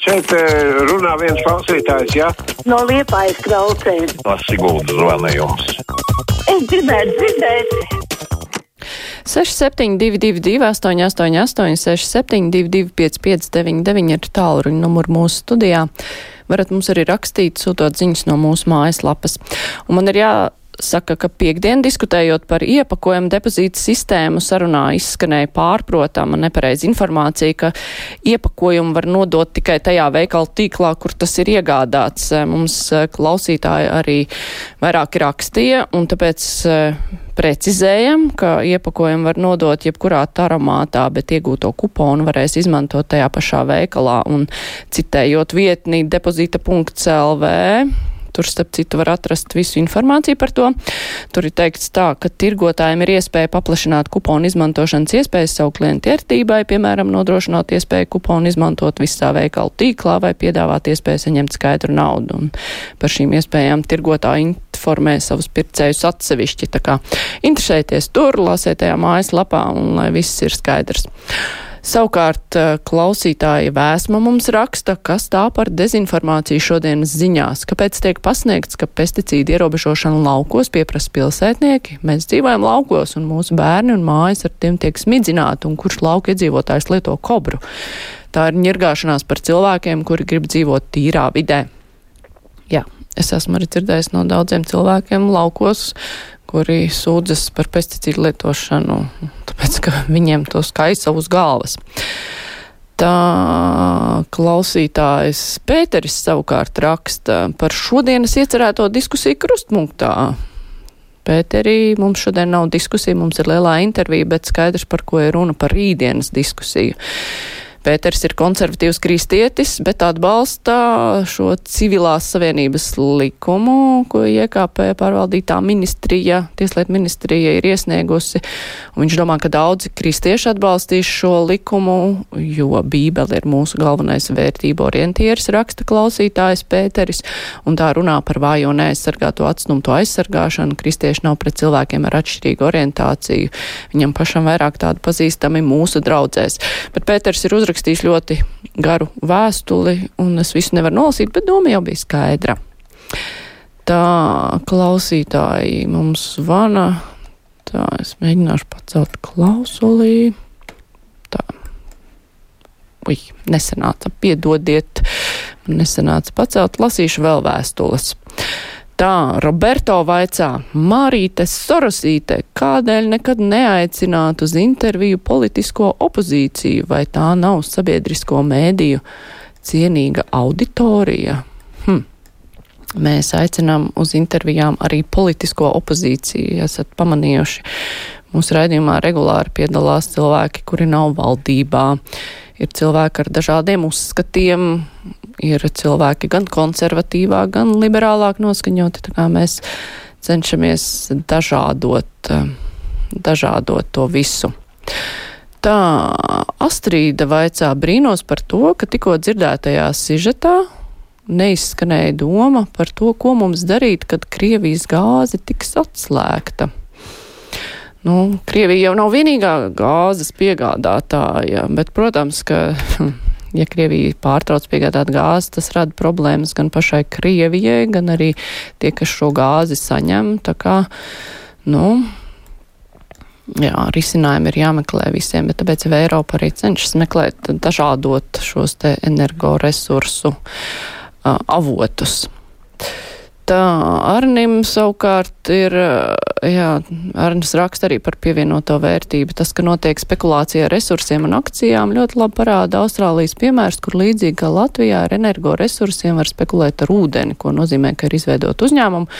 Šeit eh, runā viens klausītājs, jā? No liepājas klausēm. No Siguldas zvana jums. Es gribētu dzirdēt. 6722, 888, 672, 559, ir tālruņa numurs mūsu studijā. Varat mums arī rakstīt, sūtot ziņas no mūsu mājaslapas. Un man ir jā, saka, ka piekdien diskutējot par iepakojumu depozītu sistēmu sarunā izskanēja pārprotama nepareiza informācija, ka iepakojumu var nodot tikai tajā veikalu tīklā, kur tas ir iegādāts. Mums eh, klausītāji arī vairāk rakstīja, un tāpēc eh, precizējam, ka iepakojumu var nodot jebkurā taramātā, bet iegūto kuponu varēs izmantot tajā pašā veikalā. Un citējot vietnī depozīta.lv, Tur, starp citu, var atrast visu informāciju par to. Tur ir teikts tā, ka tirgotājiem ir iespēja paplašināt kuponu izmantošanas iespējas savu klientu ērtībai, piemēram, nodrošinot iespēju kuponu izmantot visā veikalu tīklā vai piedāvāt iespēju saņemt skaidru naudu. Un par šīm iespējām tirgotāji informē savus pircējus atsevišķi. Tā kā interesēties tur, lasiet tajā mājaslapā un lai viss ir skaidrs. Savukārt eh, klausītāja vēsma mums raksta, kas tā par dezinformāciju šodienas ziņās, kāpēc tiek pasniegts, ka pesticīdu ierobežošanu laukos pieprasa pilsētnieki. Mēs dzīvojam laukos un mūsu bērni un mājas ar tiem tiek smidzināti un kurš lauka iedzīvotājs lieto kobru. Tā ir ņirgāšanās par cilvēkiem, kuri grib dzīvot tīrā vidē. Jā, es esmu arī dzirdējis no daudziem cilvēkiem laukos, kuri sūdzas par pesticīdu lietošanu, tāpēc, ka viņiem to skaisa uz galvas. Tā klausītājs Pēteris savukārt raksta par šodienas iecerēto diskusiju krustpunktā. Pēterī, mums šodien nav diskusija, mums ir lielā intervija, bet skaidrs, par ko ir runa par rītdienas diskusiju. Pēters ir konservatīvs kristietis, bet atbalsta šo civilās savienības likumu, ko IKP pārvaldītā ministrija, tieslietu ministrija ir iesniegusi. Un viņš domā, ka daudzi kristieši atbalstīs šo likumu, jo Bībele ir mūsu galvenais vērtību orientieris, raksta klausītājs Pēteris, un tā runā par vājo neaizsargāto atstumto aizsargāšanu. Kristieši nav pret cilvēkiem ar atšķirīgu orientāciju. Viņam pašam vairāk tādu pazīstami mūsu draudzēs. Bet Pēters ir uzrakstījis uzrakstījis ļoti garu vēstuli, un es visu nevaru nolasīt, bet doma jau bija skaidra. Tā klausītāji mums zvana. Tā, es mēģināšu pacelt klausulī. Tā. Ui, nesenāca, piedodiet, nesenāca pacelt, lasīšu vēl vēstules. Tā Roberto vaicā, Marīte Sorosīte, kādēļ nekad neaicināt uz interviju politisko opozīciju, vai tā nav sabiedrisko mēdīju cienīga auditorija? Hm. Mēs aicinām uz intervijām arī politisko opozīciju, esat pamanījuši. Mūsu raidījumā regulāri piedalās cilvēki, kuri nav valdībā. Ir cilvēki ar dažādiem uzskatiem, ir cilvēki gan konservatīvāk, gan liberālāk noskaņoti. Tā kā mēs cenšamies dažādot, dažādot to visu. Tā Astrīda vaicā brīnos par to, ka tikko dzirdētajā sižetā neizskanēja doma par to, ko mums darīt, kad Krievijas gāze tiks atslēgta. Nu, Krievija jau nav vienīgā gāzes piegādātāja, bet, protams, ka ja Krievija pārtrauc piegādāt gāzi, tas rada problēmas gan pašai Krievijai, gan arī tie, kas šo gāzi saņem. Tā kā, nu, jā, risinājumi ir jāmeklē visiem, bet tāpēc jau Eiropa arī cenšas meklēt dažādot šos te energoresursu uh, avotus. Tā Arnim savukārt ir, jā, Arnis raksta arī par pievienoto vērtību. Tas, ka notiek spekulācija ar resursiem un akcijām, ļoti labi parāda Austrālijas piemērs, kur līdzīgi kā Latvijā ar energoresursiem var spekulēt ar ūdeni, ko nozīmē, ka ir izveidot uzņēmumu,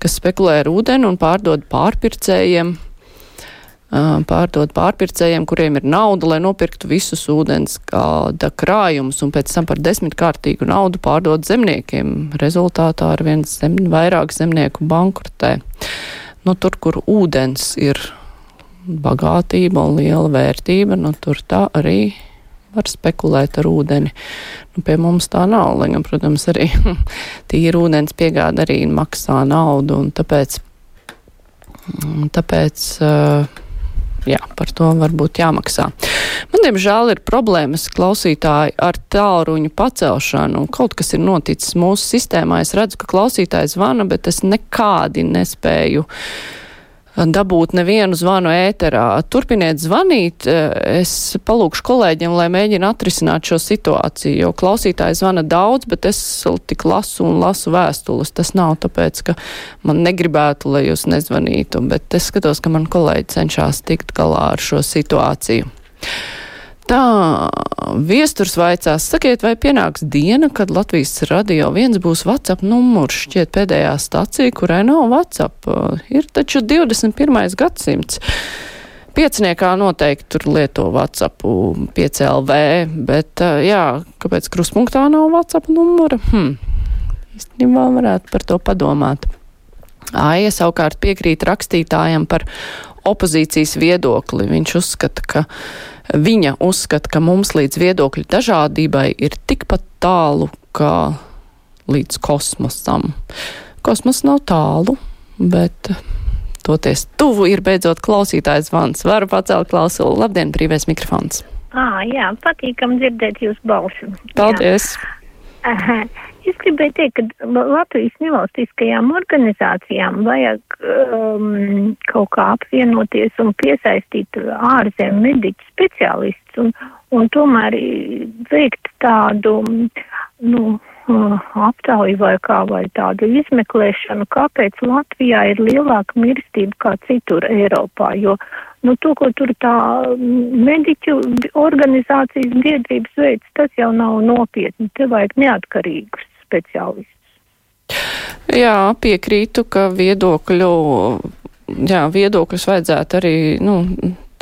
kas spekulē ar ūdeni un pārdod pārpircējiem pārdot pārpircējiem, kuriem ir nauda, lai nopirktu visus ūdens kāda krājumus un pēc tam par desmitkārtīgu naudu pārdot zemniekiem. Rezultātā ar viens zem, vairāk zemnieku bankrutē. Nu, tur, kur ūdens ir bagātība un liela vērtība, nu, tur tā arī var spekulēt ar ūdeni. Nu, pie mums tā nav, lai gan, protams, arī tīra ūdens piegāda arī maksā naudu, un tāpēc, tāpēc uh, jā, par to varbūt jāmaksā. Man, diemžēl, ir problēmas klausītāji ar tālruņu pacelšanu. Kaut kas ir noticis mūsu sistēmā. Es redzu, ka klausītājs zvana, bet es nekādi nespēju dabūt nevienu zvanu ēterā. Turpiniet zvanīt, es palūkšu kolēģiem, lai mēģina atrisināt šo situāciju, jo klausītāji zvana daudz, bet es tik lasu un lasu vēstules. Tas nav tāpēc, ka man negribētu, lai jūs nezvanītu, bet es skatos, ka man kolēģi cenšas tikt galā ar šo situāciju. Tā viesturs vaicās, sakiet, vai pienāks diena, kad Latvijas radio viens būs WhatsApp numurs, šķiet pēdējā stacija, kurai nav WhatsApp. Ir taču 21. gadsimts. Pieciniekā noteikti tur lieto WhatsApp 5LV, bet jā, kāpēc kruspunktā nav WhatsApp numura? Hm. Īstenībā varētu par to padomāt. Aija savukārt piekrīt rakstītājam par opozīcijas viedokli. Viņš uzskata, ka Viņa uzskata, ka mums līdz viedokļu dažādībai ir tikpat tālu kā līdz kosmosam. Kosmos nav tālu, bet toties tuvu ir beidzot klausītājs zvans. Varu pacelt klausulu. Labdien, brīvais mikrofons. Ah, jā, patīkam dzirdēt jūs balsu. Paldies. Jā. Es gribēju teikt, ka Latvijas nevalstiskajām organizācijām vajag um, kaut kā apvienoties un piesaistīt ārzem mediķu speciālistus un, un tomēr veikt tādu, nu, aptauju vai kā vai tādu izmeklēšanu, kāpēc Latvijā ir lielāka mirstība kā citur Eiropā, jo, nu, to, ko tur tā mediķu organizācijas biedrības veids, tas jau nav nopietni, te vajag neatkarīgus speciālists. Jā, piekrītu, ka viedokļu, jā, viedokļus vajadzētu arī, nu,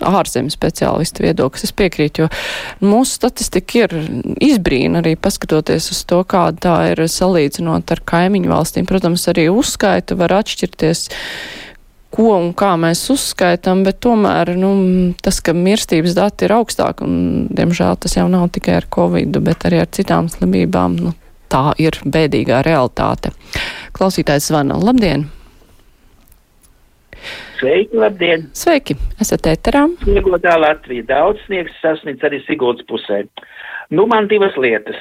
ārzemes speciālistu viedoklis. Es piekrītu, jo mūsu statistika ir izbrīna arī paskatoties uz to, kāda tā ir salīdzinot ar kaimiņu valstīm. Protams, arī uzskaita var atšķirties ko un kā mēs uzskaitām, bet tomēr nu, tas, ka mirstības dati ir augstāki, un, diemžēl, tas jau nav tikai ar covid, bet arī ar citām slimībām, nu, tā ir bēdīgā realitāte. Klausītājs zvana. Labdien! Sveiki, labdien! Sveiki, esat ēterā. Sniegotā Latvija daudz sniegs sasniedz arī Siguldas pusē. Nu, man divas lietas.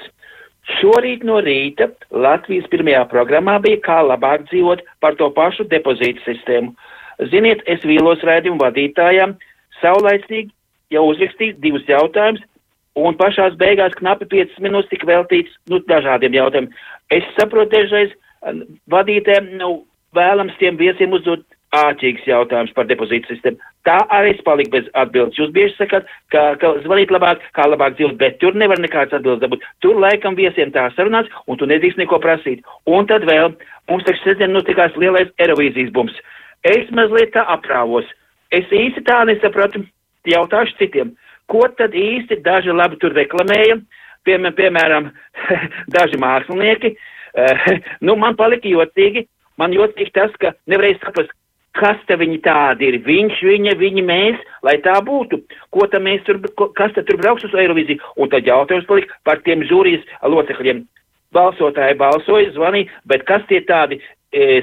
Šorīt no rīta Latvijas pirmajā programmā bija kā labāk dzīvot par to pašu depozītu sistēmu. Ziniet, es vīlos raidījumu vadītājām saulaicīgi jau uzrakstīju divus jautājumus, un pašās beigās knapi 5 minūtes tika veltīts nu, dažādiem jautājumiem. Es saprotu, dažreiz vadītēm nu, vēlams tiem viesiem uzdot āķīgs jautājums par depozītu sistēmu. Tā arī es paliku bez atbildes. Jūs bieži sakat, ka, ka zvanīt labāk, kā labāk dzīvot, bet tur nevar nekāds atbildes dabūt. Tur laikam viesiem tā sarunāts, un tu nedrīkst neko prasīt. Un tad vēl mums taču sestdien notikās lielais Eirovīzijas bums. Es mazliet tā aprāvos. Es īsti tā nesapratu, jautāšu citiem ko tad īsti daži labi tur reklamēja, piem, piemēram, daži mākslinieki. Uh, nu, man palika jocīgi, man jocīgi tas, ka nevarēja saprast, kas te viņi tādi ir, viņš, viņa, viņi, mēs, lai tā būtu, ko tad mēs tur, ko, kas tad tur brauks uz Eiroviziju, un tad jautājums palika par tiem žūrijas locekļiem. Balsotāji balsoja, zvanīja, bet kas tie tādi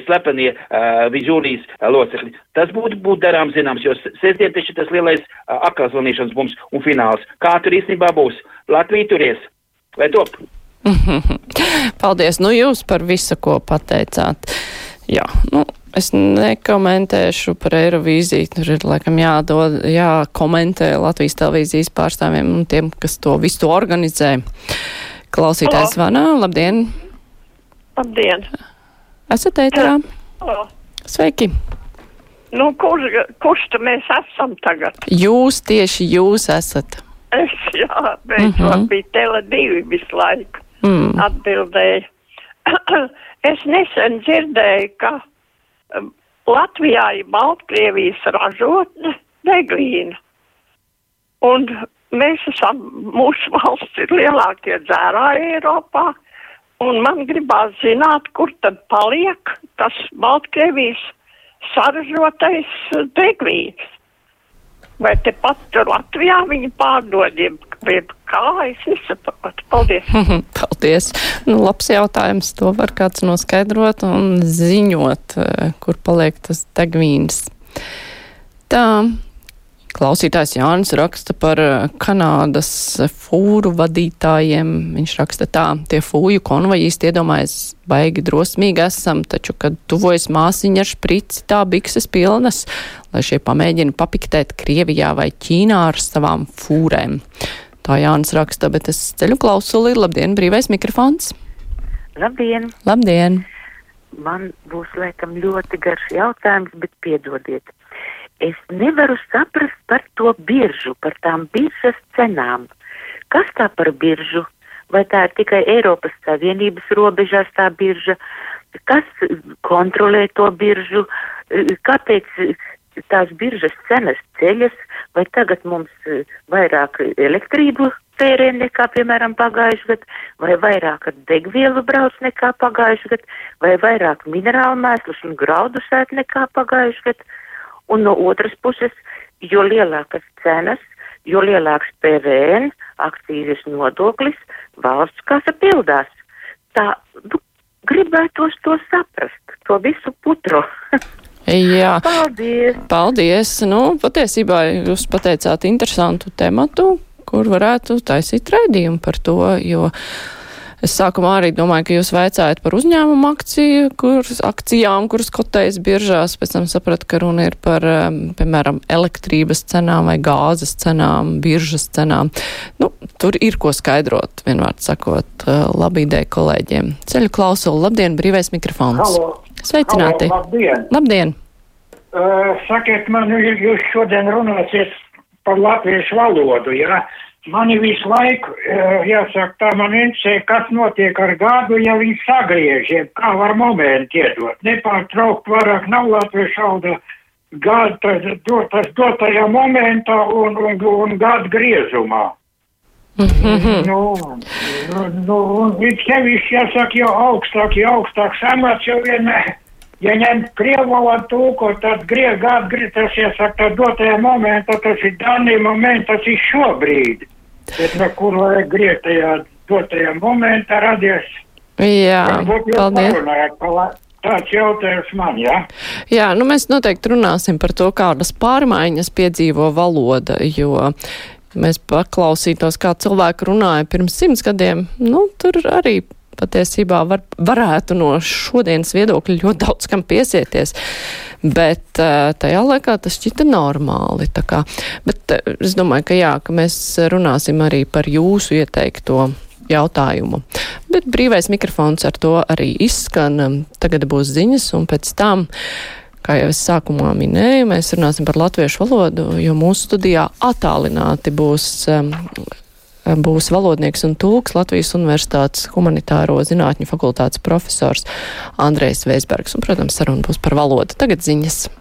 slepenie uh, žūrijas locekļi. Tas būtu būt darām zināms, jo sestdien taču tas lielais uh, apkalzvanīšanas bums un fināls. Kā tur īstenībā būs? Latvija turies. Vai top? Paldies, nu jūs par visu, ko pateicāt. Jā, nu, es nekomentēšu par Eirovīziju. Tur ir, laikam, jādod, jākomentē Latvijas televīzijas pārstāvjiem un tiem, kas to visu organizē. Klausītājs vanā, labdien! Labdien! Esat ēterā? Sveiki! Nu, kurš, kurš tad mēs esam tagad? Jūs tieši jūs esat. Es, jā, beidzot mm -hmm. bija tele divi visu laiku. Mm. Atbildēju. es nesen dzirdēju, ka um, Latvijā ir Baltkrievijas ražotne deglīna. Un mēs esam, mūsu valsts ir lielākie dzērāji Eiropā. Un man gribās zināt, kur tad paliek tas Baltkrievijas saražotais degvīns. Vai tepat Latvijā viņi pārdod, jeb, kā es nesaprotu. Paldies. Paldies. Nu, labs jautājums. To var kāds noskaidrot un ziņot, eh, kur paliek tas degvīns. Tā, Klausītājs Jānis raksta par eh, Kanādas fūru vadītājiem. Viņš raksta tā, tie fūju konvoji īsti iedomājas baigi drosmīgi esam, taču, kad tuvojas māsiņa ar šprici, tā bikses pilnas, lai šie pamēģina papiktēt Krievijā vai Ķīnā ar savām fūrēm. Tā Jānis raksta, bet es ceļu klausuli, labdien, brīvais mikrofons. Labdien! Labdien! Man būs laikam ļoti garš jautājums, bet piedodiet es nevaru saprast par to biržu, par tām biržas cenām. Kas tā par biržu? Vai tā ir tikai Eiropas Savienības robežās tā birža? Kas kontrolē to biržu? Kāpēc tās biržas cenas ceļas? Vai tagad mums vairāk elektrību tērē nekā, piemēram, pagājušajā gadā, vai vairāk degvielu brauc nekā pagājušajā gadā, vai vairāk minerālu mēslus un graudu sēt nekā pagājušajā gadā? Un no otras puses, jo lielākas cenas, jo lielāks PVN, akcijas nodoklis, valsts kasa pildās. Tā, nu, gribētos to saprast, to visu putru. Jā, paldies. Paldies. Nu, patiesībā jūs pateicāt interesantu tematu, kur varētu taisīt raidījumu par to, jo Es sākumā arī domāju, ka jūs veicājat par uzņēmumu akciju, kuras, akcijām, kuras kotējas biržās, pēc tam sapratu, ka runa ir par, piemēram, elektrības cenām vai gāzes cenām, biržas cenām. Nu, tur ir ko skaidrot, vienvārds sakot, labi ideja kolēģiem. Ceļu klausulu, labdien, brīvais mikrofons. Halo. Sveicināti. Halo, labdien. Labdien. Uh, sakiet man, jūs šodien runāsiet par latviešu valodu, jā? Ja? Mani visu laiku, eh, jāsaka, tā man interesē, kas notiek ar gādu, ja viņi sagriež, jeb kā var momentu iedot. Nepārtraukt vairāk nav latviešu valda gāda tas, tas dotajā momentā un, un, un gāda griezumā. Mm -hmm. Nu, nu, un sevišķi jāsaka, jau augstāk, jau augstāk samats jau vienmēr. Ja ņem krievu valodu tūko, tad griež gādu, griež tas, jāsaka, tā dotajā momentā, tas ir danī moments, tas ir šobrīd. Bet no kur vajag griezt tajā dotajā momentā radies. Jā, paldies. Tāds jautājums man, jā? Jā, nu mēs noteikti runāsim par to, kādas pārmaiņas piedzīvo valoda, jo mēs paklausītos, kā cilvēki runāja pirms simts gadiem, nu, tur arī patiesībā var, varētu no šodienas viedokļa ļoti daudz kam piesieties. Bet eh, tajā laikā tas šķita normāli. Bet eh, es domāju, ka jā, ka mēs runāsim arī par jūsu ieteikto jautājumu. Bet brīvais mikrofons ar to arī izskan. Tagad būs ziņas, un pēc tam, kā jau es sākumā minēju, mēs runāsim par latviešu valodu, jo mūsu studijā attālināti būs um, būs valodnieks un tūks Latvijas Universitātes humanitāro zinātņu fakultātes profesors Andrejs Veisbergs. Un, protams, saruna būs par valodu. Tagad ziņas.